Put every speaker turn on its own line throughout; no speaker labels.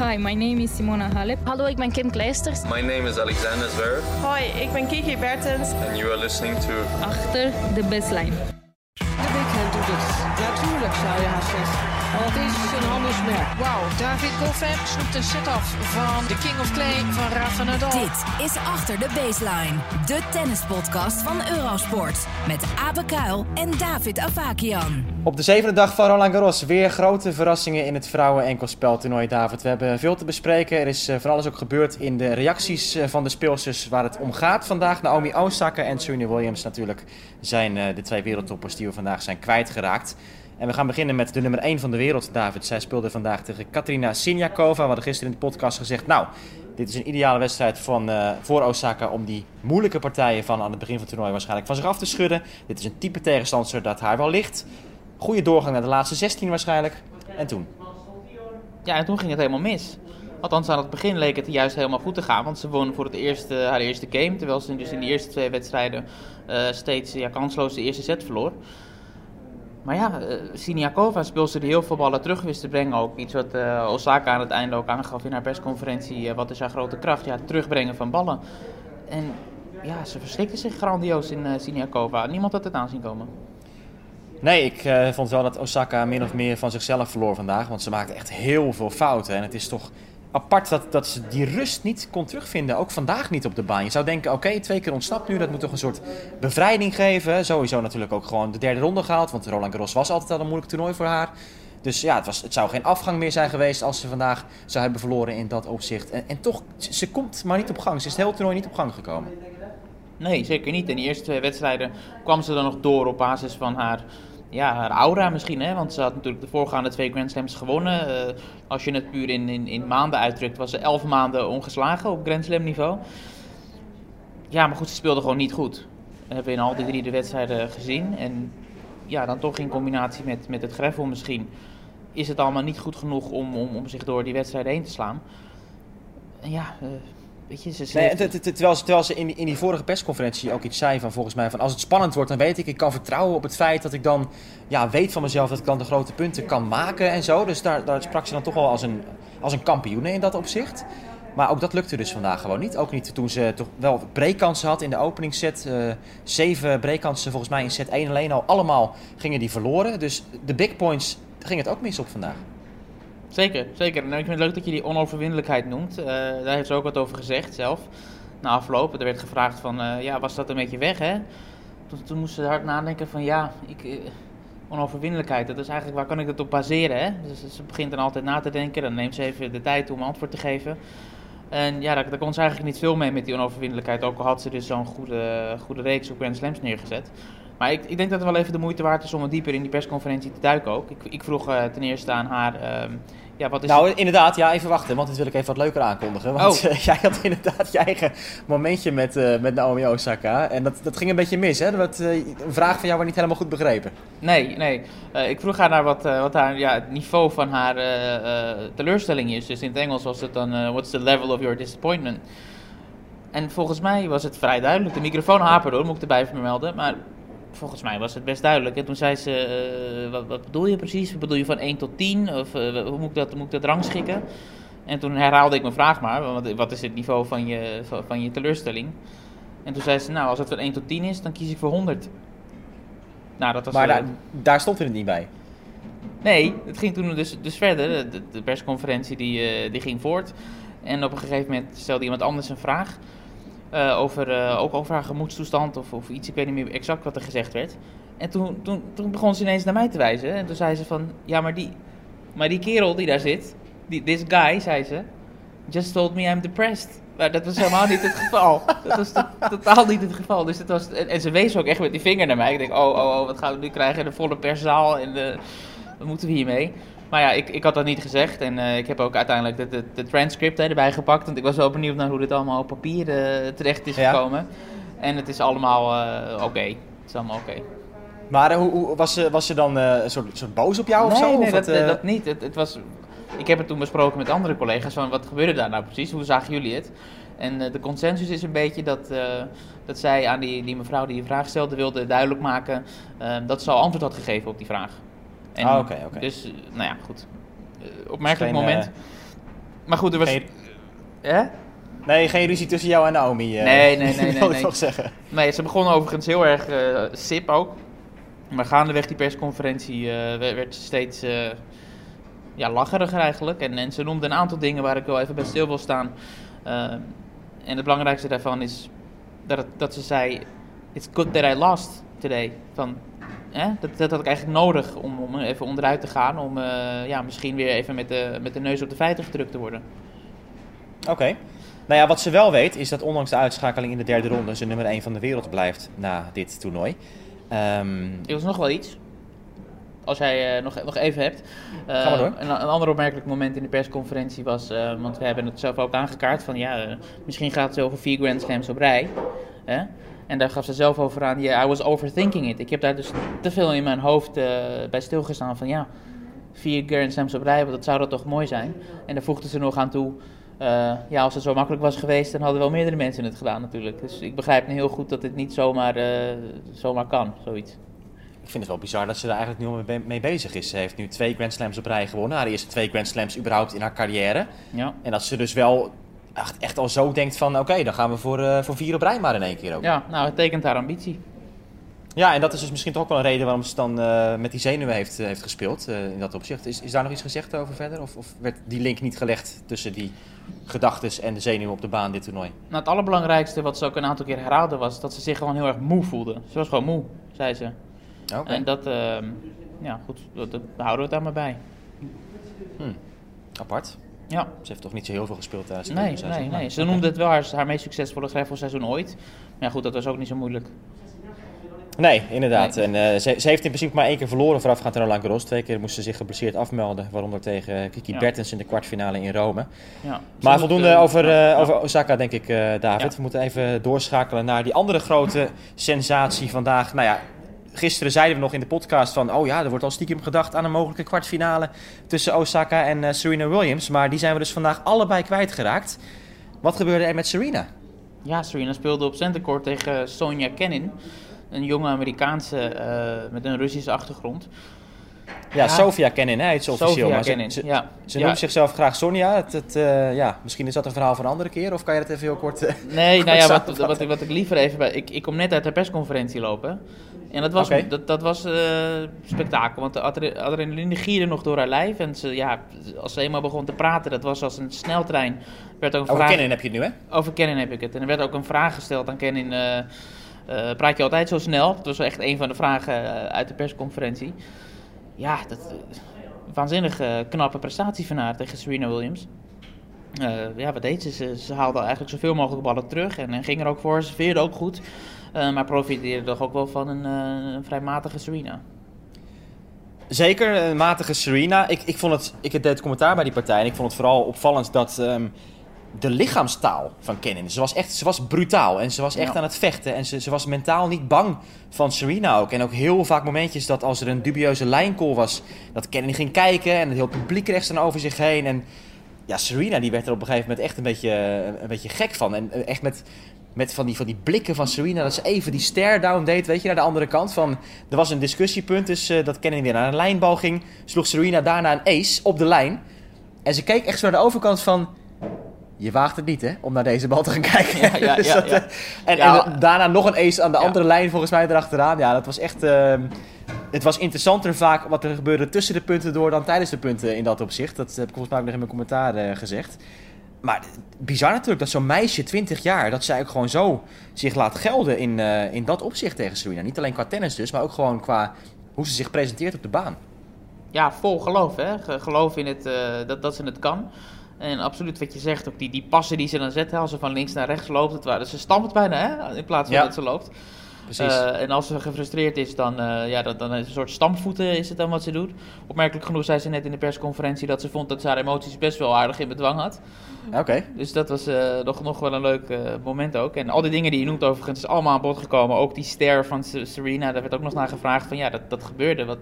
Hi, my name is Simona Halep.
Hallo, ik ben Kim Kleisters.
My name is Alexander Zverev.
Hoi, ik ben Kiki Bertens.
And you are listening to...
Achter de baseline.
Zou je haast zeggen. Want het is een handelsmerk.
Wauw, David Goffin snoept een set-off van de King of Clay van Rafa Nadal.
Dit is Achter de Baseline, de tennispodcast van Eurosport. Met Abe Kuil en David Avakian.
Op de zevende dag van Roland Garros weer grote verrassingen in het vrouwen-enkelspeltoernooi, David. We hebben veel te bespreken. Er is eh, van alles ook gebeurd in de reacties eh, van de speelsters waar het om gaat vandaag. Naomi Osaka en Serena Williams natuurlijk zijn eh, de twee wereldtoppers die we vandaag zijn kwijtgeraakt. En we gaan beginnen met de nummer 1 van de wereld, David. Zij speelde vandaag tegen Katrina Siniakova. We hadden gisteren in de podcast gezegd, nou, dit is een ideale wedstrijd van, uh, voor Osaka om die moeilijke partijen van aan het begin van het toernooi waarschijnlijk van zich af te schudden. Dit is een type tegenstander dat haar wel ligt. Goede doorgang naar de laatste 16 waarschijnlijk. En toen?
Ja, en toen ging het helemaal mis. Althans, aan het begin leek het juist helemaal goed te gaan. Want ze won voor het eerste, haar eerste game. Terwijl ze dus in de eerste twee wedstrijden uh, steeds ja, kansloos de eerste set verloor. Maar ja, uh, Siniakova speelde er heel veel ballen terug wist te brengen ook. Iets wat uh, Osaka aan het einde ook aangaf in haar persconferentie. Uh, wat is haar grote kracht? Ja, het terugbrengen van ballen. En ja, ze verschrikte zich grandioos in Siniakova. Niemand had het aanzien komen.
Nee, ik vond wel dat Osaka min of meer van zichzelf verloor vandaag. Want ze maakte echt heel veel fouten. En het is toch apart dat, dat ze die rust niet kon terugvinden. Ook vandaag niet op de baan. Je zou denken, oké, twee keer ontsnapt nu. Dat moet toch een soort bevrijding geven. Sowieso natuurlijk ook gewoon de derde ronde gehaald. Want Roland Garros was altijd al een moeilijk toernooi voor haar. Dus ja, het, was, het zou geen afgang meer zijn geweest als ze vandaag zou hebben verloren in dat opzicht. En, en toch, ze komt maar niet op gang. Ze is het hele toernooi niet op gang gekomen.
Nee, zeker niet. In de eerste twee wedstrijden kwam ze dan nog door op basis van haar ja, haar aura misschien. Hè? Want ze had natuurlijk de voorgaande twee Grand Slams gewonnen. Uh, als je het puur in, in, in, maanden uitdrukt, was ze elf maanden ongeslagen op Grand Slam niveau. Ja, maar goed, ze speelde gewoon niet goed. Dat hebben we in al die drie de wedstrijden gezien. En ja, dan toch in combinatie met, met het greffel misschien... is het allemaal niet goed genoeg om, om, om zich door die wedstrijden heen te slaan. En ja... Uh, Weet je, ze
nee, terwijl, ze, terwijl ze in, in die vorige persconferentie ook iets zei van volgens mij van als het spannend wordt dan weet ik, ik kan vertrouwen op het feit dat ik dan ja, weet van mezelf dat ik dan de grote punten kan maken en zo. Dus daar, daar sprak ze dan toch wel als een, als een kampioen in dat opzicht. Maar ook dat lukte dus vandaag gewoon niet. Ook niet toen ze toch wel breekkansen had in de openingsset. Uh, zeven breekkansen volgens mij in set 1 alleen al. Allemaal gingen die verloren. Dus de big points ging het ook mis op vandaag.
Zeker, zeker. En ik vind het leuk dat je die onoverwinnelijkheid noemt. Uh, daar heeft ze ook wat over gezegd zelf. Na afloop, er werd gevraagd van, uh, ja, was dat een beetje weg, hè? Toen, moest ze hard nadenken van, ja, ik, uh, onoverwinnelijkheid, dat is eigenlijk, waar kan ik dat op baseren, hè? Dus ze begint dan altijd na te denken, dan neemt ze even de tijd om antwoord te geven. En ja, daar, kon ze eigenlijk niet veel mee met die onoverwinnelijkheid, ook al had ze dus zo'n goede, goede reeks op Grand Slams neergezet. Maar ik, ik, denk dat het wel even de moeite waard is om wat dieper in die persconferentie te duiken ook. Ik, ik vroeg ten eerste aan haar, um, ja, wat is
Nou,
het?
inderdaad, ja, even wachten, want dit wil ik even wat leuker aankondigen. Want oh. uh, jij had inderdaad je eigen momentje met, uh, met Naomi Osaka. En dat, dat ging een beetje mis, hè? Dat, een vraag van jou werd niet helemaal goed begrepen.
Nee, nee. ik vroeg haar naar wat, wat haar, ja, het niveau van haar teleurstelling is. Dus in het Engels was het dan, what's the level of your disappointment? En volgens mij was het vrij duidelijk. De microfoon haperde, hoor, moet ik erbij vermelden. Maar volgens mij was het best duidelijk. En toen zei ze, uh, wat, wat, bedoel je precies? Bedoel je van 1 tot 10? Of uh, hoe moet ik, dat, moet ik dat rangschikken? En toen herhaalde ik mijn vraag maar, wat, wat is het niveau van je, van, je teleurstelling? En toen zei ze, nou als het van 1 tot 10 is, dan kies ik voor 100.
Nou, dat was maar daar, daar stond het niet bij.
Nee, het ging toen dus, dus verder. De, de persconferentie die, die ging voort. En op een gegeven moment stelde iemand anders een vraag. Uh, over, uh, ook over haar gemoedstoestand of, of iets, ik weet niet meer exact wat er gezegd werd. En toen, toen, toen begon ze ineens naar mij te wijzen. En toen zei ze van, ja, maar die, maar die kerel die daar zit, die, this guy, zei ze, just told me I'm depressed. Maar dat was helemaal niet het geval. Dat was to totaal niet het geval. Dus het was, en, en, ze wees ook echt met die vinger naar mij. Ik denk, oh, oh, oh, wat gaan we nu krijgen? De volle perszaal en de, wat moeten we hiermee? Maar ja, ik, ik had dat niet gezegd en uh, ik heb ook uiteindelijk de, de, de transcript hè, erbij gepakt. Want ik was wel benieuwd naar hoe dit allemaal op papier uh, terecht is ja. gekomen. En het is allemaal uh, oké. Okay. Het is allemaal oké. Okay.
Maar hoe, hoe, was, ze, was ze dan een soort, soort boos op jou
nee,
of zo?
Nee,
of
dat, het, dat niet. Het, het, was, ik heb het toen besproken met andere collega's van wat gebeurde daar nou precies? Hoe zagen jullie het? En de consensus is een beetje dat, dat zij aan die, die mevrouw die je vraag stelde wilde duidelijk maken dat ze al antwoord had gegeven op die vraag.
En ah, oké, oké.
Dus, nou ja, goed. Uh, opmerkelijk Geen, moment. Uh, Maar goed, er was...
Geen,
Hè?
nee, geen ruzie tussen jou en Naomi. eh,
Nee, nee, nee, nee, nee.
toch zeggen.
Nee, ze begonnen overigens heel erg eh, sip ook. Maar gaandeweg die persconferentie eh, werd ze steeds eh ja, lacheriger eigenlijk. En, en ze noemde een aantal dingen waar ik wel even bij stil wil staan. Eh, en het belangrijkste daarvan is dat, het- dat ze zei... It's good that I lost today. Van, hè? Dat, dat had ik eigenlijk nodig om, om even onderuit te gaan. Om eh, ja, misschien weer even met de, met de neus op de feiten gedrukt te worden.
Oké. Nou ja, wat ze wel weet is dat ondanks de uitschakeling in de derde ronde ze nummer 1 van de wereld blijft na dit toernooi. Ehm,
Er was nog wel iets. Als jij eh, nog, nog even hebt. Eh,
Ga maar door.
Een, een ander opmerkelijk moment in de persconferentie was, eh, want we hebben het zelf ook aangekaart, van ja, eh, misschien gaat het over vier Grand Slams op rij. Hè? En daar gaf ze zelf over aan, ja, I was overthinking it. Ik heb daar dus te veel in mijn hoofd eh, bij stilgestaan van ja, vier Grand Slams op rij, want dat zou dat toch mooi zijn. En daar voegde ze nog aan toe, eh, ja, als het zo makkelijk was geweest, dan hadden wel meerdere mensen het gedaan natuurlijk. Dus ik begrijp nu heel goed dat dit niet zomaar, eh, zomaar kan, zoiets.
ik vind het wel bizar dat ze daar eigenlijk nu al mee, mee bezig is. Ze heeft nu twee Grand Slams op rij gewonnen. Haar eerste twee Grand Slams überhaupt in haar carrière.
Ja.
En dat ze dus wel echt, echt al zo denkt van oké, dan gaan we voor, eh, voor vier op rij maar in één keer ook.
Ja, nou, het tekent haar ambitie.
Ja, en dat is dus misschien toch ook wel een reden waarom ze dan eh, met die zenuwen heeft, eh, heeft gespeeld in dat opzicht. Is, is daar nog iets gezegd over verder? Of, of werd die link niet gelegd tussen die gedachtes en de zenuwen op de baan dit toernooi?
Nou, het allerbelangrijkste wat ze ook een aantal keer herhaalde was dat ze zich gewoon heel erg moe voelde. Ze was gewoon moe, zei ze. En dat, ehm, ja goed, dat, dat houden we het daar maar bij.
Apart.
Ja,
Ze heeft toch niet zo heel veel gespeeld tijdens het
nee, nee, nee. Ze noemde het wel haar, haar meest succesvolle greffelseizoen ooit. Maar ja, goed, dat was ook niet zo moeilijk.
Nee, inderdaad.
Nee.
En eh, ze, ze heeft in principe maar één keer verloren voorafgaand aan Roland Garros. Twee keer moest ze zich geblesseerd afmelden. Waaronder tegen Kiki
Ja.
Bertens in de kwartfinale in Rome.
Ja.
Maar voldoende
eh,
over, eh,
ja.
over Osaka, denk ik, eh, David. We moeten even doorschakelen naar die andere grote sensatie vandaag. Nou ja, gisteren zeiden we nog in de podcast van... oh ja, er wordt al stiekem gedacht aan een mogelijke kwartfinale... tussen Osaka en eh, Serena Williams. Maar die zijn we dus vandaag allebei kwijtgeraakt. Wat gebeurde er met Serena?
Ja, Serena speelde op centercourt tegen Sonja Kenin. Een jonge Amerikaanse eh, met een Russische achtergrond.
Ja,
Ja.
Sofia Kenin, hè, heet ze officieel.
Sofia
maar ze,
Kenin,
ze,
ja.
ze
Ja.
noemt zichzelf graag Sonja. Het, het, eh, ja, misschien is dat een verhaal voor een andere keer. Of kan je dat even heel kort...
Nee,
kort
nou ja, wat, wat, ik- wat ik liever even bij. Ik, ik kom net uit de persconferentie lopen. En dat was, dat, dat was eh, spektakel. Want de adre- adrenaline gierde nog door haar lijf. En ze, ja, als ze eenmaal begon te praten, dat was als een sneltrein. Werd ook een
Over
vraag,
Kenin heb je het nu, hè?
Over Kenin heb ik het. En er werd ook een vraag gesteld aan Kenin. eh, eh, praat je altijd zo snel? Dat was echt een van de vragen uit de persconferentie. Ja, dat, waanzinnig knappe prestatie van haar tegen Serena Williams. Ja, wat deed ze? ze? Ze haalde eigenlijk zoveel mogelijk ballen terug en, en ging er ook voor. Ze veerde ook goed. Eh, maar profiteerde toch ook wel van een, eh, een vrij matige Serena.
Zeker, een matige Serena. Ik, ik, vond het, ik deed het commentaar bij die partij en ik vond het vooral opvallend dat ehm, de lichaamstaal van Kenin, ze was echt ze was brutaal en ze was echt
Ja.
aan het vechten en ze, ze was mentaal niet bang van Serena ook. En ook heel vaak momentjes dat als er een dubieuze lijncall was, dat Kenin ging kijken en het heel publiek rechts dan over zich heen. En ja, Serena die werd er op een gegeven moment echt een beetje, een beetje gek van. En eh, echt met, met van, die, van die blikken van Serena, dat ze even die stare down deed, weet je, naar de andere kant. Van, er was een discussiepunt, dus eh, dat Kenin weer naar een lijnbal ging. Sloeg Serena daarna een ace op de lijn. En ze keek echt zo naar de overkant van... Je waagt het niet, hè, om naar deze bal te gaan kijken.
Ja, ja,
Dus
ja,
dat,
ja.
eh, En,
Ja.
en daarna nog een ace aan de andere lijn, volgens mij, erachteraan. Ja, dat was echt... ehm, het was interessanter vaak wat er gebeurde tussen de punten door dan tijdens de punten in dat opzicht. Dat heb ik volgens mij ook nog in mijn commentaar eh, gezegd. Maar bizar natuurlijk dat zo'n meisje, 20 jaar, dat zij ook gewoon zo zich laat gelden in, eh, in dat opzicht tegen Serena. Niet alleen qua tennis dus, maar ook gewoon qua hoe ze zich presenteert op de baan.
Ja, vol geloof, hè. Ge- Geloof in het, eh, dat, dat ze het kan. En absoluut wat je zegt, ook die, die passen die ze dan zet, hè, als ze van links naar rechts loopt. Het, waar- ze stampt bijna, hè, in plaats van
Ja.
dat ze loopt.
Precies.
Eh, en als ze gefrustreerd is, dan, eh, ja, dan, dan is het een soort stampvoeten is het dan wat ze doet. Opmerkelijk genoeg zei ze net in de persconferentie dat ze vond dat ze haar emoties best wel aardig in bedwang had.
Oké.
Dus dat was eh, nog, nog wel een leuk moment ook. En al die dingen die je noemt overigens is allemaal aan bod gekomen. Ook die stare van Se- Serena, daar werd ook nog naar gevraagd van ja, dat, dat gebeurde. Wat,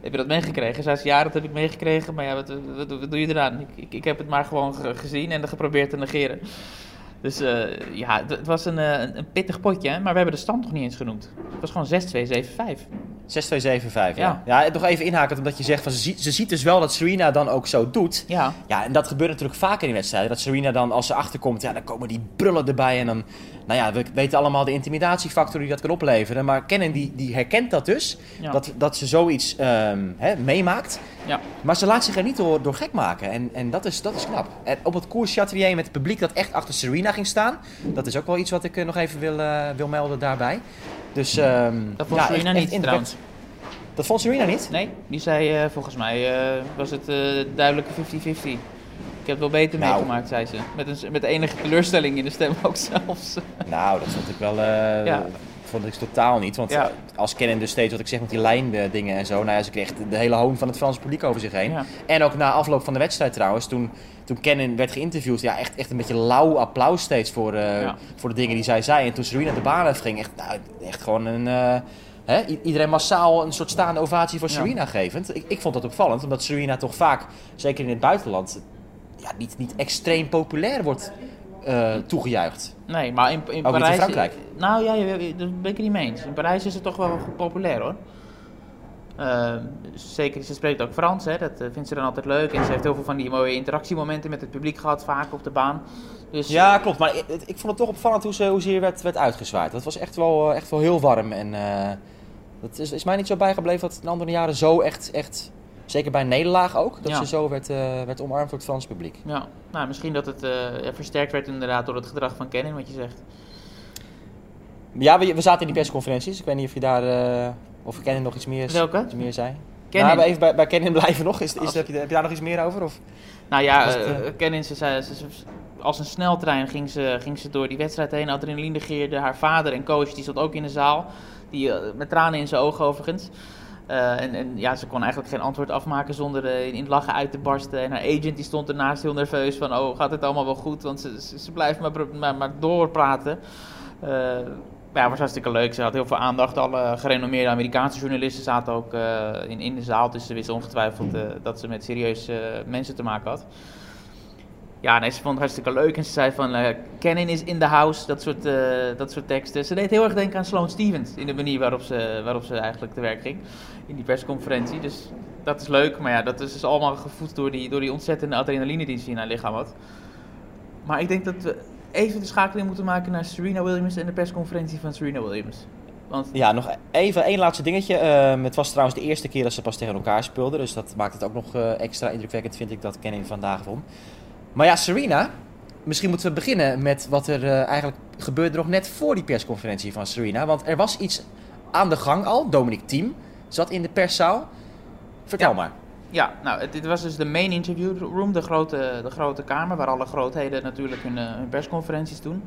heb je dat meegekregen? Zei ze ja, dat heb ik meegekregen. Maar ja, wat, wat, wat doe je eraan? Ik, ik, ik heb het maar gewoon ge- gezien en geprobeerd te negeren. Dus eh, ja, het, was een, eh, een, een pittig potje, maar we hebben de stand nog niet eens genoemd. Het was gewoon 6-2-7-5.
6-2-7-5, ja.
Ja.
ja. nog even inhaken, omdat je zegt van ze ziet, ze ziet dus wel dat Serena dan ook zo doet.
Ja,
Ja, en dat gebeurt natuurlijk vaker in wedstrijden. Dat Serena dan, als ze achterkomt, ja, dan komen die brullen erbij. En dan, nou ja, we weten allemaal de intimidatiefactor die dat kan opleveren. Maar Kennen, die, die herkent dat dus.
Ja.
Dat, dat ze zoiets ehm, hè, meemaakt.
ja.
Maar ze laat zich er niet door, door gek maken. En, en dat, is, dat is knap. En op het koers Chatrier met het publiek dat echt achter Serena ging staan. Dat is ook wel iets wat ik eh, nog even wil, eh, wil melden daarbij. Dus, ehm
Dat vond
ja,
Serena
echt- echt
niet trouwens.
Dat vond Serena niet?
Nee, die zei eh, volgens mij eh, was het eh, duidelijke 50-50. Ik heb het wel beter
Nou.
meegemaakt, zei ze. Met, een, met enige teleurstelling in de stem ook zelfs.
Nou, dat vond ik wel.
Ja.
Vond ik totaal niet. Want
Ja.
als Kennen dus steeds wat ik zeg met die lijndingen en zo. Nou ja, ze kreeg de hele hoon van het Franse publiek over zich heen.
Ja.
En ook na afloop van de wedstrijd trouwens. Toen, toen Kennen werd geïnterviewd. Ja, echt, echt een beetje lauw applaus steeds voor, eh,
Ja.
voor de dingen die zij zei. En toen Serena de baan ging. Echt, nou, echt gewoon een. eh, hè, iedereen massaal een soort staande ovatie voor
Ja.
Serena gevend. Ik, ik vond dat opvallend. Omdat Serena toch vaak, zeker in het buitenland. Ja, niet, niet extreem populair wordt eh, toegejuicht.
Nee, maar in, in
Ook niet in. Frankrijk?
Nou ja, daar ben ik het niet mee eens. In Parijs is het toch wel populair hoor. Eh, zeker, ze spreekt ook Frans, hè. dat eh, vindt ze dan altijd leuk. En ze heeft heel veel van die mooie interactiemomenten met het publiek gehad, vaak op de baan. Dus
Ja, klopt. Maar ik, ik vond het toch opvallend hoe ze, hoe ze hier werd, werd uitgezwaaid. Dat was echt wel, eh, echt wel heel warm. En eh, dat is, is mij niet zo bijgebleven dat het in andere jaren zo echt, echt zeker bij nederlaag ook, dat
Ja.
ze zo werd, werd omarmd door het Franse publiek.
Ja, nou, misschien dat het versterkt werd inderdaad door het gedrag van Kennen, wat je zegt.
Ja, we, we zaten in die persconferenties. Ik weet niet of je daar, eh, of Kennen nog iets meer,
Welke?
iets meer zei.
Kennen?
Nou, even bij, bij Kennen blijven nog. Is, is,
Als-
heb, je, heb je daar nog iets meer over? Of?
Nou ja,
het,
eh
eh,
Kennen, ze zei, ze, ze- als een sneltrein ging ze, ging ze door die wedstrijd heen. Adrenaline geerde. Haar vader en coach, die zat ook in de zaal. Die, met tranen in zijn ogen overigens. En, en ja, ze kon eigenlijk geen antwoord afmaken zonder in, in lachen uit te barsten. En haar agent die stond ernaast heel nerveus van, oh, gaat het allemaal wel goed? Want ze, ze, ze blijft maar, maar, maar doorpraten. Maar ja, was hartstikke leuk. Ze had heel veel aandacht. Alle gerenommeerde Amerikaanse journalisten zaten ook eh, in, in de zaal. Dus ze wisten ongetwijfeld eh, dat ze met serieuze eh, mensen te maken had. Ja, nee, ze vond het hartstikke leuk. En ze zei van, Kennen is in the house. Dat soort, dat soort teksten. Ze deed heel erg denken aan Sloane Stevens. In de manier waarop ze, waarop ze eigenlijk te werk ging. In die persconferentie. Dus dat is leuk. Maar ja, dat is dus allemaal gevoed door die, door die ontzettende adrenaline die ze in haar lichaam had. Maar ik denk dat we even de schakeling moeten maken naar Serena Williams en de persconferentie van Serena Williams. Want
Ja, nog even één laatste dingetje. Ehm, het was trouwens de eerste keer dat ze pas tegen elkaar speelden. Dus dat maakt het ook nog eh, extra indrukwekkend, vind ik, dat Kenny vandaag won. Maar ja, Serena. Misschien moeten we beginnen met wat er eh, eigenlijk gebeurde nog net voor die persconferentie van Serena. Want er was iets aan de gang al. Dominic Thiem zat in de perszaal. Vertel maar.
Ja, nou, dit was dus de main interview room, de grote, de grote kamer, waar alle grootheden natuurlijk hun, eh, persconferenties doen.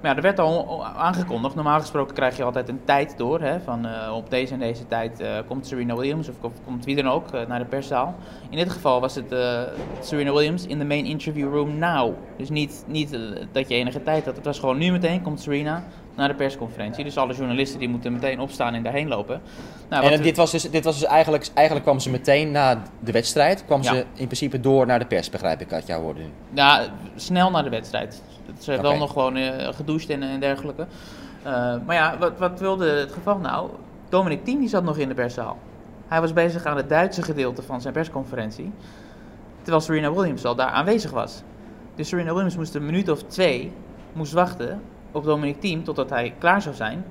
Maar ja, er werd al aangekondigd, normaal gesproken krijg je altijd een tijd door, hè, van eh, op deze en deze tijd eh, komt Serena Williams of, komt wie dan ook naar de perszaal. In dit geval was het Serena Williams in de main interview room now. Dus niet, niet dat je enige tijd had, het was gewoon nu meteen komt Serena naar de persconferentie. Dus alle journalisten die moeten meteen opstaan en daarheen lopen. Nou,
en dit was dus, dit was dus eigenlijk, eigenlijk kwam ze meteen na de wedstrijd. kwam
Ja.
ze in principe door naar de pers, begrijp ik uit jouw woorden.
Ja, snel na de wedstrijd. Ze heeft wel nog gewoon eh, gedoucht en, en dergelijke. Eh, maar ja, wat, wat wilde het geval nou? Dominic Thiem die zat nog in de perszaal. Hij was bezig aan het Duitse gedeelte van zijn persconferentie. Terwijl Serena Williams al daar aanwezig was. Dus Serena Williams moest een minuut of twee moest wachten op Dominic Thiem totdat hij klaar zou zijn.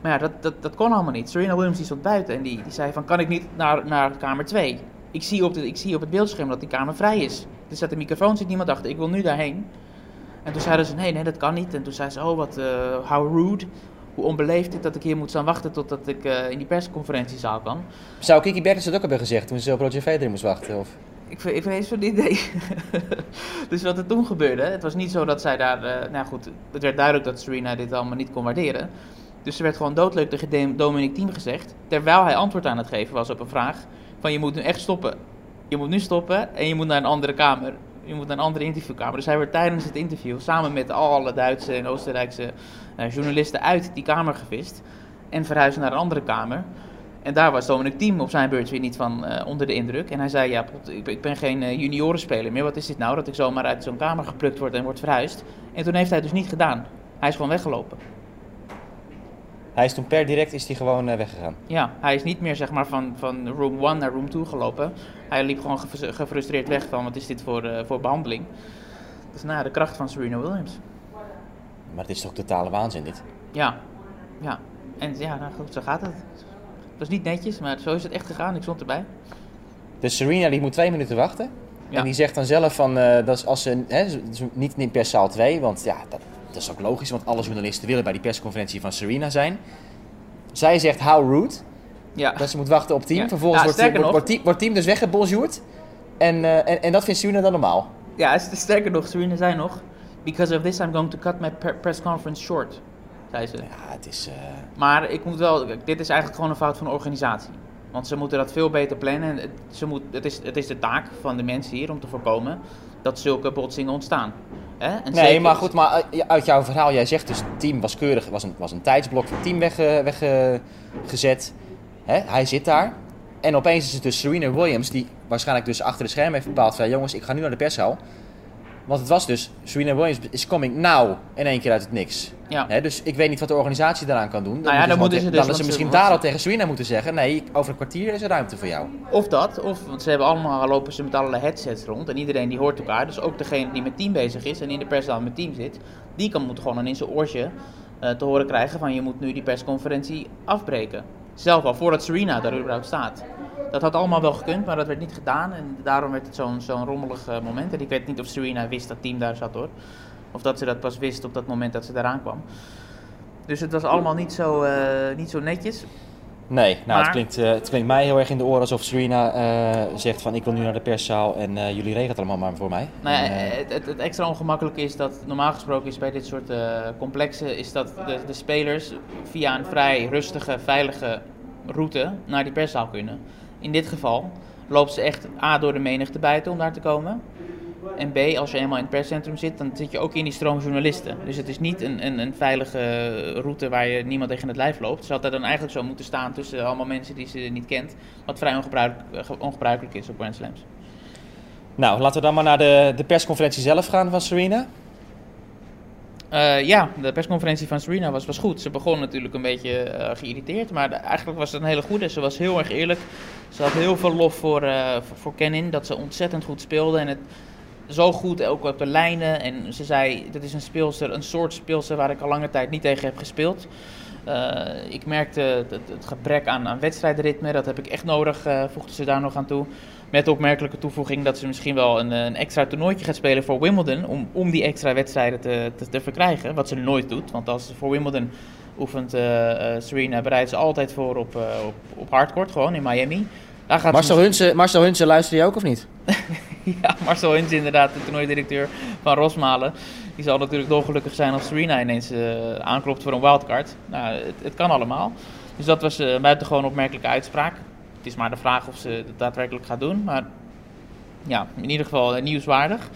Maar ja, dat, dat, dat kon allemaal niet. Serena Williams die stond buiten en die, die zei van... kan ik niet naar, naar kamer 2? Ik zie, op de, ik zie op het beeldscherm dat die kamer vrij is. Er zat een microfoon, zit niemand achter. Ik wil nu daarheen. En toen zeiden ze, nee, nee, dat kan niet. En toen zei ze, oh, wat, eh how rude. Hoe onbeleefd dit dat ik hier moet staan wachten totdat ik eh, in die persconferentiezaal kan.
Zou Kiki Bertens het ook hebben gezegd toen ze op Roger Federer moest wachten? Of?
Ik, vind- ik weet zo'n idee. dus wat er toen gebeurde, het was niet zo dat zij daar... eh, nou goed, het werd duidelijk dat Serena dit allemaal niet kon waarderen. Dus er werd gewoon doodleuk tegen Dominic Thiem gezegd. Terwijl hij antwoord aan het geven was op een vraag. Van je moet nu echt stoppen. Je moet nu stoppen en je moet naar een andere kamer. Je moet naar een andere interviewkamer. Dus hij werd tijdens het interview samen met alle Duitse en Oostenrijkse eh, journalisten uit die kamer gevist. En verhuisd naar een andere kamer. En daar was Dominic Thiem op zijn beurt weer niet van eh, onder de indruk. En hij zei, ja, ik, ik ben geen uh, juniorenspeler meer. Wat is dit nou, dat ik zomaar uit zo'n kamer geplukt word en wordt verhuisd? En toen heeft hij het dus niet gedaan. Hij is gewoon weggelopen.
Hij is toen per direct is hij gewoon uh, weggegaan.
Ja, hij is niet meer zeg maar van, van room 1 naar room 2 gelopen. Hij liep gewoon gefrustreerd weg van wat is dit voor, uh, voor behandeling. Dus nou, de kracht van Serena Williams.
Maar het is toch totale waanzin dit?
Ja, ja. En ja, nou goed, zo gaat het. Was niet netjes, maar zo is het echt gegaan. Ik stond erbij.
Dus Serena die moet twee minuten wachten. Ja. En die zegt dan zelf van, uh, dat is als ze, hè, niet in perszaal 2, want ja, dat, dat is ook logisch, want alle journalisten willen bij die persconferentie van Serena zijn. Zij zegt how rude.
Ja.
Dat ze moet wachten op team. Ja. Vervolgens wordt, wordt, wordt, team, wordt team dus weggebonjourd. En, uh, en, en dat vindt Serena dan normaal.
Ja, sterker nog, Serena zei nog... Because of this I'm going to cut my press conference short. Zei ze.
Ja, het is... Uh...
Maar ik moet wel... Dit is eigenlijk gewoon een fout van de organisatie. Want ze moeten dat veel beter plannen. En het, ze moet, het, is, het is de taak van de mensen hier om te voorkomen dat zulke botsingen ontstaan. Hè? En
nee, maar goed, maar uit jouw verhaal, jij zegt dus het team was keurig, was een, was een tijdsblok het team weggezet. Weg, Hij zit daar. En opeens is het dus Serena Williams, die waarschijnlijk dus achter de schermen heeft bepaald van... jongens, ik ga nu naar de perszaal. Want het was dus, Serena Williams is coming now in één keer uit het niks.
Ja.
He, dus ik weet niet wat de organisatie daaraan kan doen. Dan
nou ja, dan moeten ze dus...
Dan ze misschien daar al tegen Serena moeten zeggen... nee, over een kwartier is er ruimte voor jou.
Of dat, of want ze hebben allemaal lopen ze met allerlei headsets rond... en iedereen die hoort elkaar. Dus ook degene die met team bezig is en in de perszaal met team zit... die kan, moet gewoon in zijn oortje uh, te horen krijgen van... je moet nu die persconferentie afbreken. Zelf al, voordat Serena daar überhaupt staat. Dat had allemaal wel gekund, maar dat werd niet gedaan. En daarom werd het zo'n zo'n rommelig uh, moment. En ik weet niet of Serena wist dat team daar zat hoor. Of dat ze dat pas wist op dat moment dat ze eraan kwam. Dus het was allemaal niet zo, uh, niet zo netjes.
Nee, nou, maar... het, klinkt, uh, het klinkt mij heel erg in de oren alsof Serena uh, zegt van ik wil nu naar de perszaal en uh, jullie regelen het allemaal maar voor mij.
Nou ja, het, het, het, extra ongemakkelijke is dat normaal gesproken is bij dit soort complexen is dat de, de, spelers via een vrij rustige, veilige route naar die perszaal kunnen. In dit geval loopt ze echt A door de menigte buiten om daar te komen. En B, als je eenmaal in het perscentrum zit, dan zit je ook in die stroom journalisten. Dus het is niet een, een, een veilige route waar je niemand tegen het lijf loopt. Ze had daar dan eigenlijk zo moeten staan tussen allemaal mensen die ze niet kent. Wat vrij ongebruikelijk, is op Grand Slams.
Nou, laten we dan maar naar de, de persconferentie zelf gaan van Serena.
Uh, ja, de persconferentie van Serena was, was goed. Ze begon natuurlijk een beetje uh, geïrriteerd, maar eigenlijk was het een hele goede. Ze was heel erg eerlijk. Ze had heel veel lof voor, uh, voor, Kenin, dat ze ontzettend goed speelde. En het, zo goed, ook op de lijnen. En ze zei, dit is een speelster, een soort speelster waar ik al lange tijd niet tegen heb gespeeld. Ik merkte het, het, gebrek aan, aan wedstrijdritme, dat heb ik echt nodig, voegde ze daar nog aan toe. Met de opmerkelijke toevoeging dat ze misschien wel een, een extra toernooitje gaat spelen voor Wimbledon. Om, om die extra wedstrijden te, te, te verkrijgen. Wat ze nooit doet. Want als ze voor Wimbledon oefent, uh, Serena bereidt ze altijd voor op, op, op hardcourt, gewoon in Miami.
Daar gaat Marcel, ze... Hunsen, Marcel Hunsen, luister je ook of niet?
ja, Marcel Hunsen inderdaad, de toernooidirecteur van Rosmalen. Die zal natuurlijk dolgelukkig zijn als Serena ineens uh, aanklopt voor een wildcard. Nou, het, het, kan allemaal. Dus dat was uh, buitengewoon opmerkelijke uitspraak. Het is maar de vraag of ze het daadwerkelijk gaat doen. Maar ja, in ieder geval uh, nieuwswaardig.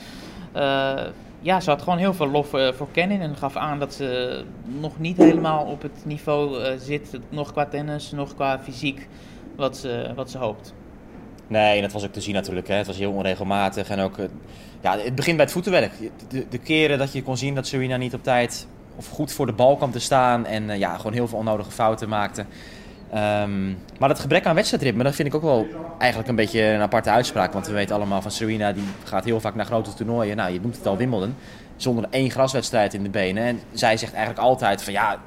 ja, ze had gewoon heel veel lof voor Kenin en gaf aan dat ze nog niet helemaal op het niveau zit. Nog qua tennis, nog qua fysiek, wat ze, wat ze hoopt.
Nee, en dat was ook te zien natuurlijk. Hè. Het was heel onregelmatig. En ook, ja, het begint bij het voetenwerk. De, de keren dat je kon zien dat Serena niet op tijd of goed voor de bal kwam te staan. En ja, gewoon heel veel onnodige fouten maakte. Um, maar dat gebrek aan wedstrijdritme, dat vind ik ook wel eigenlijk een beetje een aparte uitspraak. Want we weten allemaal van Serena, die gaat heel vaak naar grote toernooien. Nou, je noemt het al Wimbledon. Zonder één graswedstrijd in de benen. En zij zegt eigenlijk altijd van ja,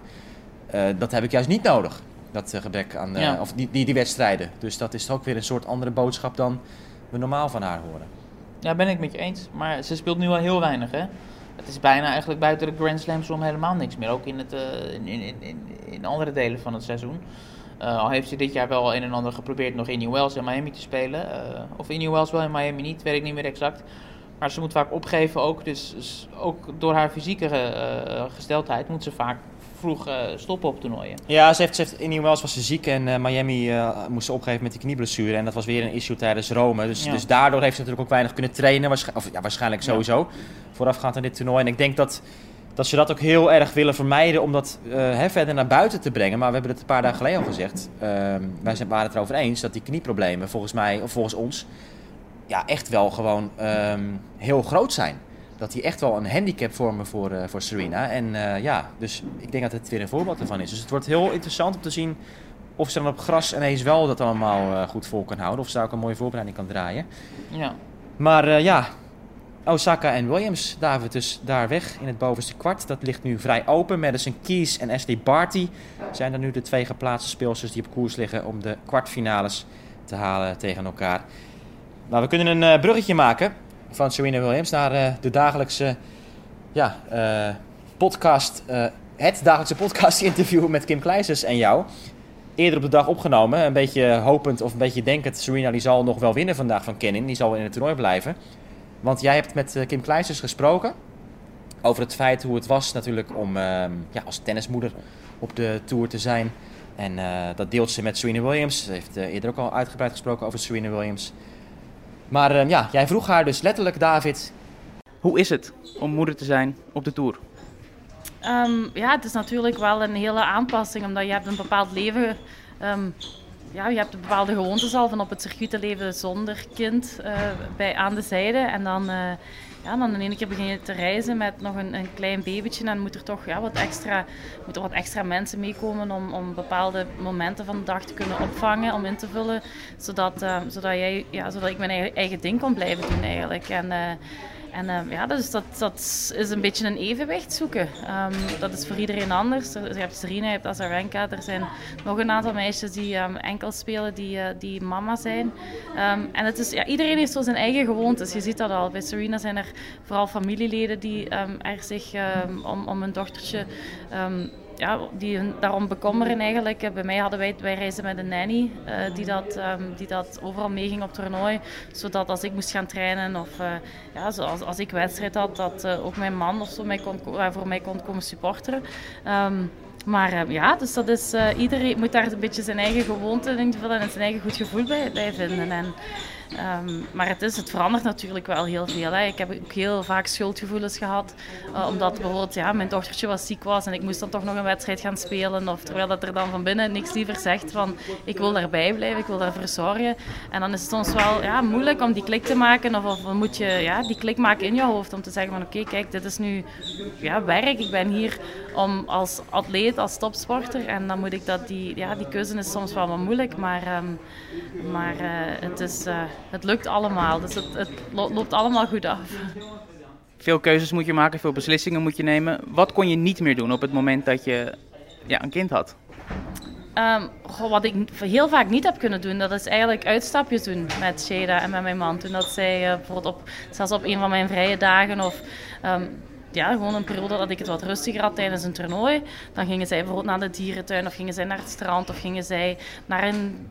uh, dat heb ik juist niet nodig. Dat uh, gebrek aan, uh, ja. of die, die, die wedstrijden. Dus dat is ook weer een soort andere boodschap dan we normaal van haar horen.
Ja, ben ik met je eens. Maar ze speelt nu al heel weinig, hè? Het is bijna eigenlijk buiten de Grand Slams om helemaal niks meer. Ook in, het, in, in, in, in, andere delen van het seizoen. Al heeft ze dit jaar wel een en ander geprobeerd nog in New Wells en Miami te spelen. of in New Wells wel, in Miami niet, weet ik niet meer exact. Maar ze moet vaak opgeven ook. Dus, dus ook door haar fysieke gesteldheid moet ze vaak vroeg uh, stoppen op toernooien.
Ja, ze heeft, ze heeft, in New Wells was ze ziek en uh, Miami uh, moest ze opgeven met die knieblessure. En dat was weer een issue tijdens Rome. Dus, ja. dus daardoor heeft ze natuurlijk ook weinig kunnen trainen. Waarsch of ja, waarschijnlijk sowieso. Ja. Voorafgaand aan dit toernooi. En ik denk dat, dat ze dat ook heel erg willen vermijden om dat eh, hè, verder naar buiten te brengen. Maar we hebben het een paar dagen geleden al gezegd. Ehm, wij zijn, waren het erover eens dat die knieproblemen volgens mij, of volgens ons, ja, echt wel gewoon ehm, heel groot zijn. Dat die echt wel een handicap vormen voor, eh, voor Serena. En eh, ja, dus ik denk dat het weer een voorbeeld ervan is. Dus het wordt heel interessant om te zien of ze dan op gras ineens wel dat allemaal goed vol kan houden. Of ze daar ook een mooie voorbereiding kan draaien.
Ja.
Maar ja, Osaka en Williams, David, dus daar weg in het bovenste kwart. Dat ligt nu vrij open. Madison Keys en Ashley Barty zijn er nu de twee geplaatste speelsters die op koers liggen om de kwartfinales te halen tegen elkaar. Nou, we kunnen een eh, bruggetje maken van Serena Williams naar eh, de dagelijkse ja, eh, podcast, het dagelijkse podcast-interview met Kim Kleijsers en jou. Eerder op de dag opgenomen, een beetje hopend of een beetje denkend, Serena die zal nog wel winnen vandaag van Kenin. Die zal in het toernooi blijven. Want jij hebt met eh, Kim Kleijsers gesproken over het feit hoe het was natuurlijk om ehm, ja, als tennismoeder op de Tour te zijn. En eh, dat deelt ze met Serena Williams. Ze heeft eh, eerder ook al uitgebreid gesproken over Serena Williams. Maar ehm, ja, jij vroeg haar dus letterlijk, David,
Hoe is het om moeder te zijn op de Tour?
Ehm, ja, het is natuurlijk wel een hele aanpassing, omdat je hebt een bepaald leven. ehm, ja, je hebt bepaalde gewoontes al van op het circuit te leven zonder kind eh, bij, aan de zijde. En dan, eh, ja, dan in één keer begin je te reizen met nog een, een klein babytje. En moet er toch ja, wat, extra, wat extra mensen meekomen om, om bepaalde momenten van de dag te kunnen opvangen, om in te vullen. Zodat, eh, zodat, jij, ja, zodat ik mijn eigen, eigen ding kon blijven doen eigenlijk. En, eh, en eh, ja, dus dat, dat is een beetje een evenwicht zoeken. Ehm, dat is voor iedereen anders. Er- Je hebt Serena, je hebt Azarenka. Er zijn nog een aantal meisjes die ehm, enkel spelen, die, die mama zijn. Ehm, en het is, ja, iedereen heeft zo zijn eigen gewoontes. Je ziet dat al. Bij Serena zijn er vooral familieleden die ehm, er zich ehm, om, om hun dochtertje... ehm, ja, die daarom bekommeren eigenlijk. Eh, Bij mij hadden wij, wij reizen met een nanny eh, die, dat, die dat overal meeging op toernooi. Zodat als ik moest gaan trainen of eh, ja, zoals, als ik wedstrijd had, dat ook mijn man of zo mij kon, ko- voor mij kon komen supporteren. Maar ja, dus dat is, iedereen moet daar een beetje zijn eigen gewoonte in en zijn eigen goed gevoel bij, bij vinden. En, ehm, maar het, is, het verandert natuurlijk wel heel veel. Hè. Ik heb ook heel vaak schuldgevoelens gehad, eh, omdat bijvoorbeeld ja, mijn dochtertje was ziek was en ik moest dan toch nog een wedstrijd gaan spelen. Of terwijl dat er dan van binnen niks liever zegt van ik wil daarbij blijven, ik wil daarvoor zorgen. En dan is het soms wel ja, moeilijk om die klik te maken of, of moet je ja, die klik maken in je hoofd om te zeggen van oké, kijk, dit is nu ja, werk. Ik ben hier om als atleet, als topsporter en dan moet ik dat, die, ja, die keuze is soms wel wat moeilijk, maar, ehm, maar eh, het, is, eh, het lukt allemaal. Dus het, het lo- loopt allemaal goed af.
Veel keuzes moet je maken, veel beslissingen moet je nemen. Wat kon je niet meer doen op het moment dat je ja, een kind had?
Goh, wat ik heel vaak niet heb kunnen doen, dat is eigenlijk uitstapjes doen met Sheda en met mijn man. Toen dat zij eh, bijvoorbeeld op, zelfs op een van mijn vrije dagen of ehm, ja, gewoon een periode dat ik het wat rustiger had tijdens een toernooi, dan gingen zij bijvoorbeeld naar de dierentuin of gingen zij naar het strand of gingen zij naar een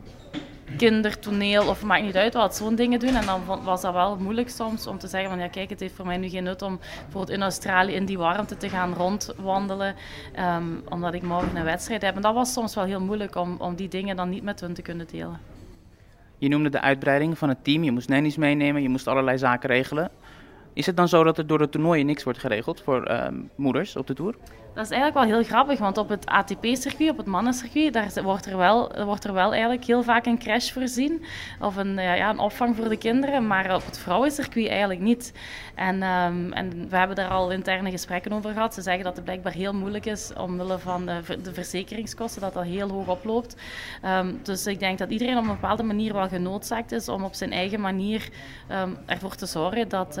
kindertoneel of maakt niet uit wat, zo'n dingen doen. En dan was dat wel moeilijk soms om te zeggen van ja kijk, het heeft voor mij nu geen nut om bijvoorbeeld in Australië in die warmte te gaan rondwandelen, ehm, omdat ik morgen een wedstrijd heb. En dat was soms wel heel moeilijk om, om die dingen dan niet met hun te kunnen delen.
Je noemde de uitbreiding van het team, je moest nannies meenemen, je moest allerlei zaken regelen. Is het dan zo dat er door de toernooien niks wordt geregeld voor ehm, moeders op de Tour?
Dat is eigenlijk wel heel grappig, want op het ATP-circuit, op het mannencircuit, daar wordt er, wel, wordt er wel eigenlijk heel vaak een crash voorzien. Of een, ja, een opvang voor de kinderen, maar op het vrouwencircuit eigenlijk niet. En, ehm, en we hebben daar al interne gesprekken over gehad. Ze zeggen dat het blijkbaar heel moeilijk is omwille van de, de verzekeringskosten, dat dat heel hoog oploopt. Ehm, dus ik denk dat iedereen op een bepaalde manier wel genoodzaakt is om op zijn eigen manier ervoor te zorgen dat,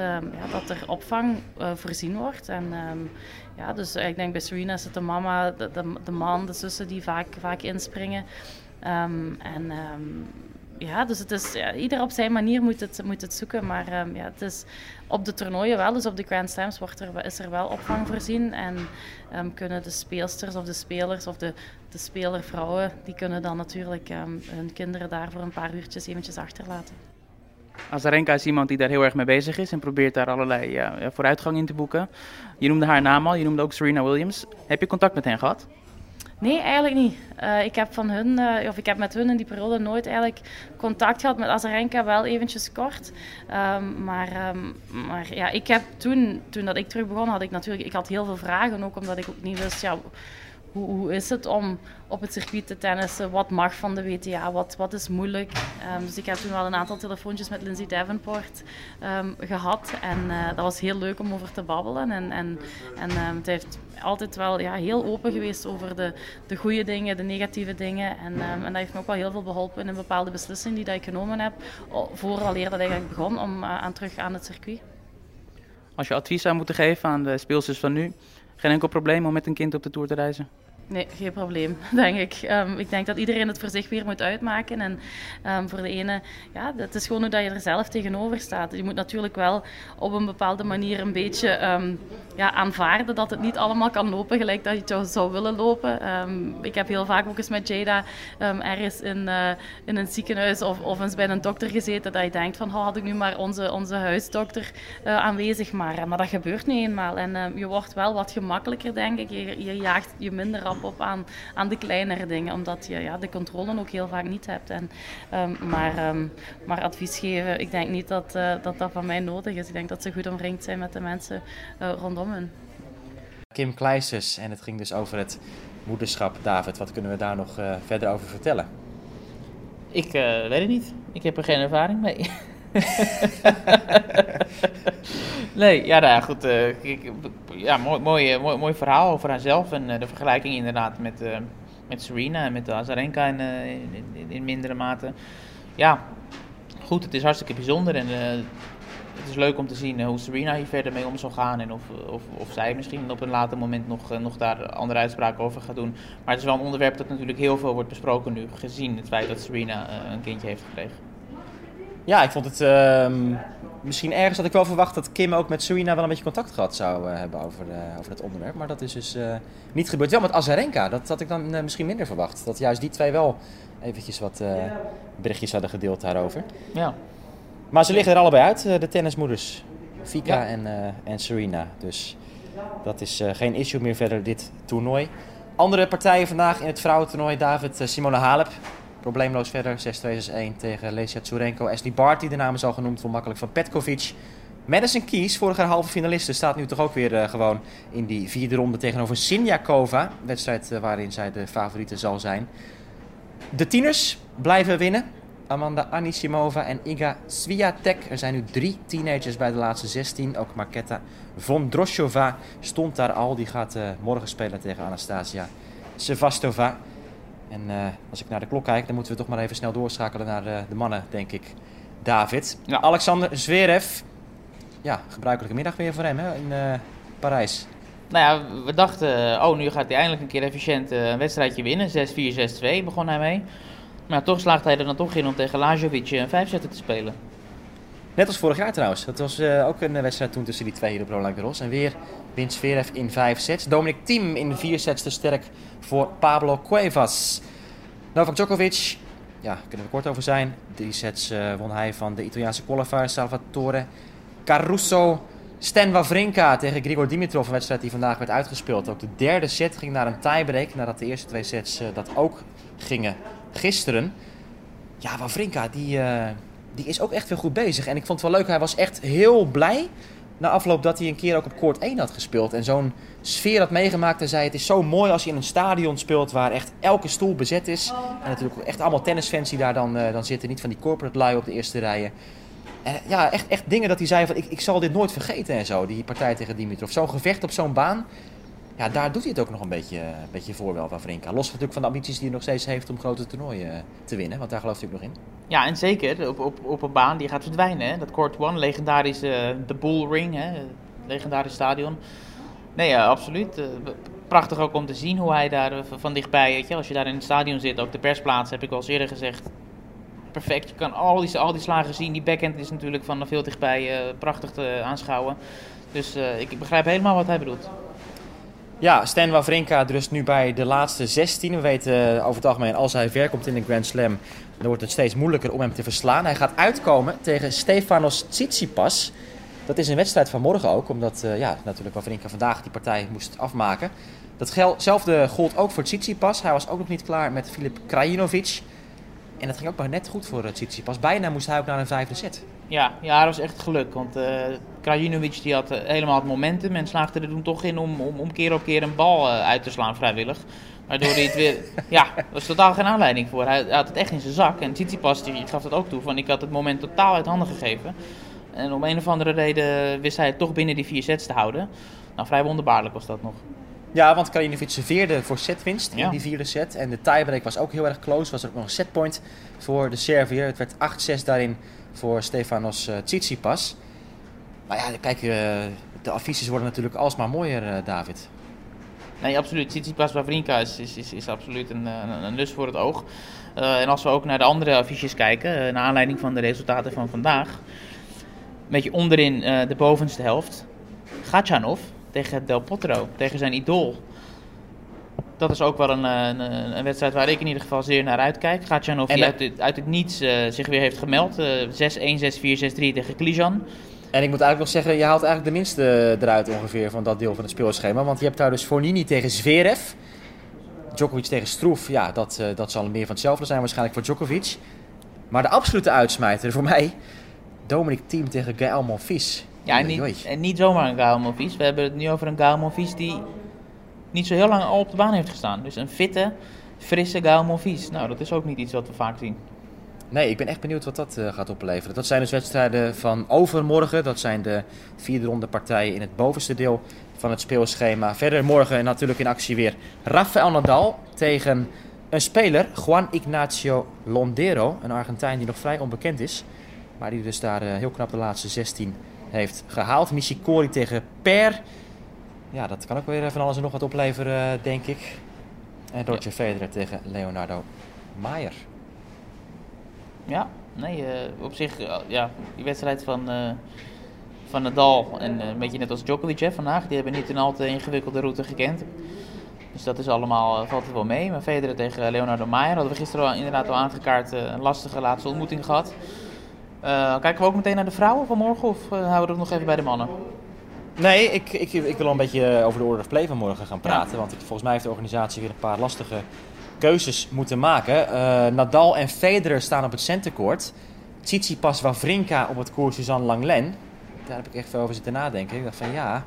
dat er opvang eh, voorzien wordt. En, ehm, ja, dus ik denk bij Serena is het de mama, de, de, man, de zussen die vaak, vaak inspringen. Ehm, en ehm, ja, dus het is, ja, ieder op zijn manier moet het, moet het zoeken. Maar ja, het is op de toernooien wel, dus op de Grand Slams wordt er, is er wel opvang voorzien. En kunnen de speelsters of de spelers of de, de spelervrouwen, die kunnen dan natuurlijk hun kinderen daar voor een paar uurtjes eventjes achterlaten.
Azarenka is iemand die daar heel erg mee bezig is en probeert daar allerlei ja, vooruitgang in te boeken. Je noemde haar naam al, je noemde ook Serena Williams. Heb je contact met hen gehad?
Nee, eigenlijk niet. Uh, ik heb van hun, uh, of ik heb met hun in die periode nooit eigenlijk contact gehad met Azarenka, wel eventjes kort. Um, maar, um, maar ja, ik heb toen, toen dat ik terug begon, had ik natuurlijk, ik had heel veel vragen, ook omdat ik ook niet wist, ja, hoe, is het om op het circuit te tennissen? Wat mag van de WTA? Wat, wat is moeilijk? Um, dus ik heb toen wel een aantal telefoontjes met Lindsay Davenport um, gehad. En uh, dat was heel leuk om over te babbelen. En, en, en um, heeft altijd wel ja, heel open geweest over de, de goede dingen, de negatieve dingen. En, en dat heeft me ook wel heel veel geholpen in een bepaalde beslissing die dat ik genomen heb. Vooraleer dat ik begon om uh, aan terug aan het circuit.
Als je advies zou moeten geven aan de speelsters van nu, geen enkel probleem om met een kind op de tour te reizen?
Nee, geen probleem, denk ik. Um, ik denk dat iedereen het voor zich weer moet uitmaken. En um, voor de ene, ja, het is gewoon hoe dat je er zelf tegenover staat. Je moet natuurlijk wel op een bepaalde manier een beetje um, ja, aanvaarden dat het niet allemaal kan lopen gelijk dat je het zou willen lopen. ik heb heel vaak ook eens met Jada ergens in, uh, in een ziekenhuis of, of eens bij een dokter gezeten dat je denkt van, oh, had ik nu maar onze, onze huisdokter uh, aanwezig. Maar, maar dat gebeurt niet eenmaal. En je wordt wel wat gemakkelijker, denk ik. Je, je jaagt je minder af op aan, aan de kleinere dingen, omdat je ja, de controle ook heel vaak niet hebt. En, um, maar, um, maar advies geven, ik denk niet dat, uh, dat dat van mij nodig is. Ik denk dat ze goed omringd zijn met de mensen uh, rondom hen.
Kim Kleisters, en het ging dus over het moederschap. David, wat kunnen we daar nog uh, verder over vertellen?
Ik weet het niet. Ik heb er geen ervaring mee. nee, ja, nou, goed. Uh, ik, ja, mooi, mooi, mooi, mooi verhaal over haarzelf en uh, de vergelijking inderdaad met, met Serena en met Azarenka in, in, in, mindere mate. Ja, goed, het is hartstikke bijzonder en het is leuk om te zien hoe Serena hier verder mee om zal gaan en of, of, of zij misschien op een later moment nog, nog daar andere uitspraken over gaat doen. Maar het is wel een onderwerp dat natuurlijk heel veel wordt besproken nu, gezien het feit dat Serena een kindje heeft gekregen.
Ja, ik vond het. Uh, misschien ergens had ik wel verwacht dat Kim ook met Serena wel een beetje contact gehad zou uh, hebben over, over het onderwerp. Maar dat is dus uh, niet gebeurd. Wel met Azarenka, dat had ik dan misschien minder verwacht. Dat juist die twee wel eventjes wat berichtjes hadden gedeeld daarover.
Ja.
Maar ze liggen er allebei uit, de tennismoeders. Vika ja. en, en Serena. Dus dat is geen issue meer verder dit toernooi. Andere partijen vandaag in het vrouwentoernooi. David Simone Halep Probleemloos verder, 6-2, 6-1 tegen Lesia Tsurenko. Ashley Barty, de naam is al genoemd, voor makkelijk van Petkovic. Madison Keys, vorige halve finaliste, staat nu toch ook weer uh, gewoon in die vierde ronde tegenover Sinjakova. Wedstrijd uh, waarin zij de favoriete zal zijn. De tieners blijven winnen. Amanda Anisimova en Iga Swiatek. Er zijn nu drie teenagers bij de laatste 16. Ook Marketa Vondroshova stond daar al. Die gaat uh, morgen spelen tegen Anastasia Sevastova. En uh, als ik naar de klok kijk, dan moeten we toch maar even snel doorschakelen naar uh, de mannen, denk ik. David.
Ja.
Alexander Zverev. Ja, gebruikelijke middag weer voor hem hè, in uh, Parijs.
Nou ja, we dachten, oh, nu gaat hij eindelijk een keer efficiënt een wedstrijdje winnen. 6-4, 6-2 begon hij mee. Maar toch slaagt hij er dan toch in om tegen Lajovic een vijfzetter te spelen.
Net als vorig jaar trouwens. Dat was uh, ook een wedstrijd toen tussen die twee hier op Roland Garros. En weer wint Zverev in vijf sets. Dominic Thiem in vier sets te sterk voor Pablo Cuevas. Novak Djokovic, ja, kunnen we kort over zijn. Drie sets uh, won hij van de Italiaanse qualifier Salvatore Caruso. Stan Wawrinka tegen Grigor Dimitrov, een wedstrijd die vandaag werd uitgespeeld. Ook de derde set ging naar een tiebreak, nadat de eerste twee sets uh, dat ook gingen gisteren. Ja, Wawrinka, die, die is ook echt weer goed bezig. En ik vond het wel leuk, hij was echt heel blij na afloop dat hij een keer ook op koord 1 had gespeeld. En zo'n sfeer had meegemaakt. En zei het is zo mooi als je in een stadion speelt waar echt elke stoel bezet is. En natuurlijk echt allemaal tennisfans die daar dan, uh, dan zitten. Niet van die corporate lui op de eerste rijen. En ja, echt, echt dingen dat hij zei van ik, ik zal dit nooit vergeten en zo. Die partij tegen Dimitrov. Zo'n gevecht op zo'n baan. Ja, daar doet hij het ook nog een beetje, een beetje voor wel, Wawrinka. Los natuurlijk van de ambities die hij nog steeds heeft om grote toernooien eh, te winnen. Want daar gelooft hij ook nog in.
Ja, en zeker op, op, op een baan die gaat verdwijnen. Hè? Dat Court One, legendarische uh, de Bull Ring, hè? legendarisch stadion. Nee, ja, absoluut. Uh, prachtig ook om te zien hoe hij daar van dichtbij, als je daar in het stadion zit, ook de persplaats, heb ik al eerder gezegd. Perfect, je kan al die, al die slagen zien. Die backhand is natuurlijk van veel dichtbij prachtig te aanschouwen. Dus ik begrijp helemaal wat hij bedoelt.
Ja, Stan Wawrinka rust nu bij de laatste 16. We weten over het algemeen, als hij ver komt in de Grand Slam, dan wordt het steeds moeilijker om hem te verslaan. Hij gaat uitkomen tegen Stefanos Tsitsipas. Dat is een wedstrijd van morgen ook, omdat uh, ja, natuurlijk Wawrinka vandaag die partij moest afmaken. Datzelfde gold ook voor Tsitsipas. Hij was ook nog niet klaar met Filip Krajinovic. En dat ging ook maar net goed voor uh, Tsitsipas. Bijna moest hij ook naar een vijfde set.
Ja, ja dat was echt geluk. Want uh, Krajinovic die had helemaal het momentum en slaagde er toen toch in om, om, om keer op keer een bal uit te slaan vrijwillig. Waardoor hij het weer... ja, er was totaal geen aanleiding voor. Hij, had het echt in zijn zak. En Tsitsipas die gaf dat ook toe. Van ik had het moment totaal uit handen gegeven. En om een of andere reden wist hij het toch binnen die vier sets te houden. Nou, vrij wonderbaarlijk was dat nog.
Ja, want Krajinovic serveerde voor setwinst in die vierde set. En de tiebreak was ook heel erg close. Was er ook nog een setpoint voor de Servier. Het werd 8-6 daarin voor Stefanos uh, Tsitsipas. Maar ja, kijk, uh, de affiches worden natuurlijk alsmaar mooier, uh, David.
Nee, absoluut. Tsitsipas Wawrinka is, is, is, is absoluut een, een, lust voor het oog. En als we ook naar de andere affiches kijken, naar aanleiding van de resultaten van vandaag. Een beetje onderin de bovenste helft. Gatjanov tegen Del Potro, tegen zijn idool. Dat is ook wel een, een, een, wedstrijd waar ik in ieder geval zeer naar uitkijk. Gatjanov die uit, het, uit het niets zich weer heeft gemeld. 6-1, 6-4, 6-3 tegen Klijan.
En ik moet eigenlijk nog zeggen, je haalt eigenlijk de minste eruit ongeveer van dat deel van het speelschema. Want je hebt daar dus Fornini tegen Zverev. Djokovic tegen Stroef, ja, dat, uh, dat zal meer van hetzelfde zijn waarschijnlijk voor Djokovic. Maar de absolute uitsmijter voor mij, Dominic Thiem tegen Gael Monfils.
Ja, en niet, en niet zomaar een Gael Monfils. We hebben het nu over een Gael Monfils die niet zo heel lang al op de baan heeft gestaan. Dus een fitte, frisse Gael Monfils. Nou, dat is ook niet iets wat we vaak zien.
Nee, ik ben echt benieuwd wat dat uh, gaat opleveren. Dat zijn dus wedstrijden van overmorgen. Dat zijn de vierde ronde partijen in het bovenste deel van het speelschema. Verder morgen natuurlijk in actie weer Rafael Nadal tegen een speler, Juan Ignacio Londero. Een Argentijn die nog vrij onbekend is. Maar die dus daar uh, heel knap de laatste 16 heeft gehaald. Nishikori tegen Per. Ja, dat kan ook weer van alles en nog wat opleveren, denk ik. En Roger Federer tegen Leonardo Maier.
Ja, nee, uh, op zich, uh, ja, die wedstrijd van, uh, van Nadal en een beetje net als Djokovic hè, vandaag, die hebben niet een al te ingewikkelde route gekend. Dus dat is allemaal, valt er wel mee. Maar Federer tegen Leonardo Maier hadden we gisteren al, inderdaad al aangekaart een lastige laatste ontmoeting gehad. kijken we ook meteen naar de vrouwen van morgen of houden we het nog even bij de mannen?
Nee, ik, ik, ik wil al een beetje over de order of play van morgen gaan praten. Ja. Want volgens mij heeft de organisatie weer een paar lastige keuzes moeten maken. Uh, Nadal en Federer staan op het centercourt. Tsitsipas Wawrinka op het koers Suzanne Langlen. Daar heb ik echt veel over zitten nadenken. Ik dacht van ja,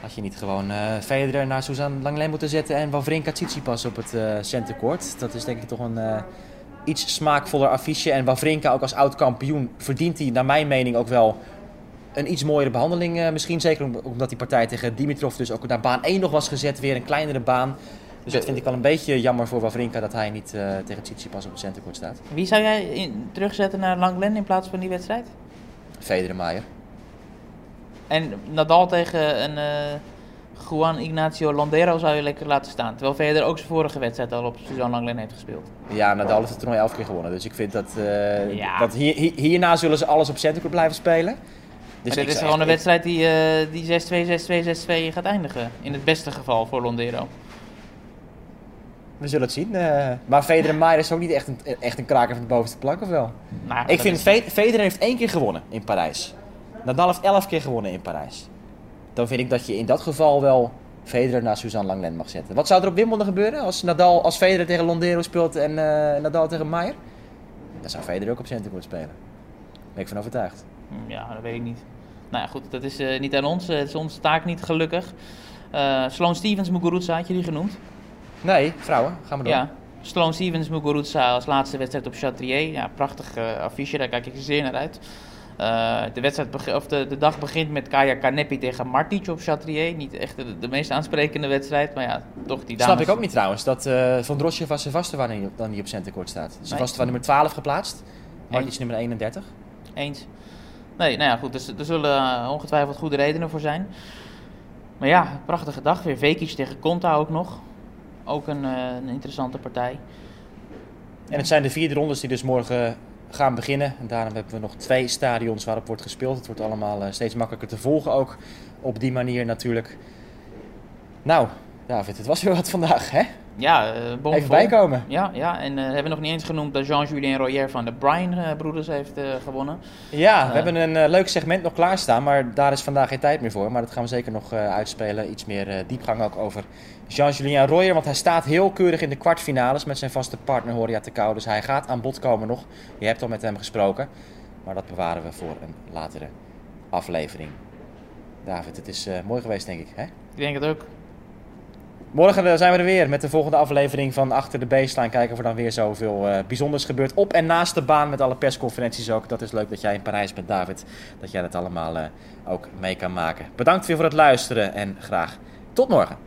had je niet gewoon uh, Federer naar Suzanne Langlen moeten zetten en Wawrinka Tsitsipas op het uh, centercourt. Dat is denk ik toch een iets smaakvoller affiche. En Wawrinka ook als oud kampioen verdient hij naar mijn mening ook wel een iets mooiere behandeling. misschien zeker omdat die partij tegen Dimitrov dus ook naar baan 1 nog was gezet. Weer een kleinere baan. Dus dat vind ik wel een beetje jammer voor Wawrinka dat hij niet uh, tegen Tsitsipas op het centercourt staat.
Wie zou jij in, terugzetten naar Langlen in plaats van die wedstrijd?
Federer Maier.
En Nadal tegen een uh, Juan Ignacio Londero zou je lekker laten staan. Terwijl Federer ook zijn vorige wedstrijd al op Suzanne Langlen heeft gespeeld.
Ja, Nadal heeft het toernooi elf keer gewonnen. Dus ik vind dat, uh, ja. dat hier, hierna zullen ze alles op centercourt blijven spelen.
Dus dit is gewoon een wedstrijd die, die 6-2, 6-2, 6-2 gaat eindigen. In het beste geval voor Londero.
We zullen het zien. Uh, maar Federer en Maier is ook niet echt een, echt een kraker van de bovenste plank, of wel?
Nou,
ik vind, Fe Federer heeft één keer gewonnen in Parijs. Nadal heeft elf keer gewonnen in Parijs. Dan vind ik dat je in dat geval wel Federer naar Suzanne Langlen mag zetten. Wat zou er op Wimbledon gebeuren als, Nadal, als Federer tegen Londero speelt en uh, Nadal tegen Maier? Dan zou Federer ook op centercourt spelen. Daar ben ik van overtuigd.
Ja, dat weet ik niet. Nou ja, goed, dat is uh, niet aan ons. Het is onze taak niet, gelukkig. Uh, Sloane Stevens, Muguruza had je die genoemd?
Nee, vrouwen. Gaan we door.
Ja. Sloane Stevens, Muguruza als laatste wedstrijd op Chatrier. Ja, prachtig affiche, daar kijk ik zeer naar uit. Uh, de, wedstrijd of de, de dag begint met Kaya Kanepi tegen Martic op Chatrier. Niet echt de, de, meest aansprekende wedstrijd, maar ja, toch die dames...
Snap ik ook niet trouwens, dat uh, Van Drosje was Sevastova dan niet op centercourt staat. Sevastova nee. nummer 12 geplaatst, Martic nummer 31.
Eens. Nee, nou ja, goed, dus, er zullen ongetwijfeld goede redenen voor zijn. Maar ja, prachtige dag weer. Vekic tegen Conta ook nog. Ook een, uh, een, interessante partij.
En het zijn de vierde rondes die dus morgen gaan beginnen. En daarom hebben we nog twee stadions waarop wordt gespeeld. Het wordt allemaal steeds makkelijker te volgen ook. Op die manier natuurlijk. Nou, David, het was weer wat vandaag, hè?
Ja, uh,
Even bijkomen.
Ja, ja, en uh, hebben we nog niet eens genoemd dat Jean-Julien Royer van de Bryan-broeders heeft uh, gewonnen.
Ja, we hebben een leuk segment nog klaarstaan, maar daar is vandaag geen tijd meer voor. Maar dat gaan we zeker nog uitspelen. Iets meer diepgang ook over Jean-Julien Royer, want hij staat heel keurig in de kwartfinales met zijn vaste partner Horia Tekau. Dus hij gaat aan bod komen nog. Je hebt al met hem gesproken, maar dat bewaren we voor een latere aflevering. David, het is mooi geweest denk ik, hè?
Ik denk het ook.
Morgen zijn we er weer met de volgende aflevering van Achter de Baseline. Kijken of er dan weer zoveel uh, bijzonders gebeurt. Op en naast de baan met alle persconferenties ook. Dat is leuk dat jij in Parijs bent, David. Dat jij dat allemaal uh, ook mee kan maken. Bedankt weer voor het luisteren en graag tot morgen.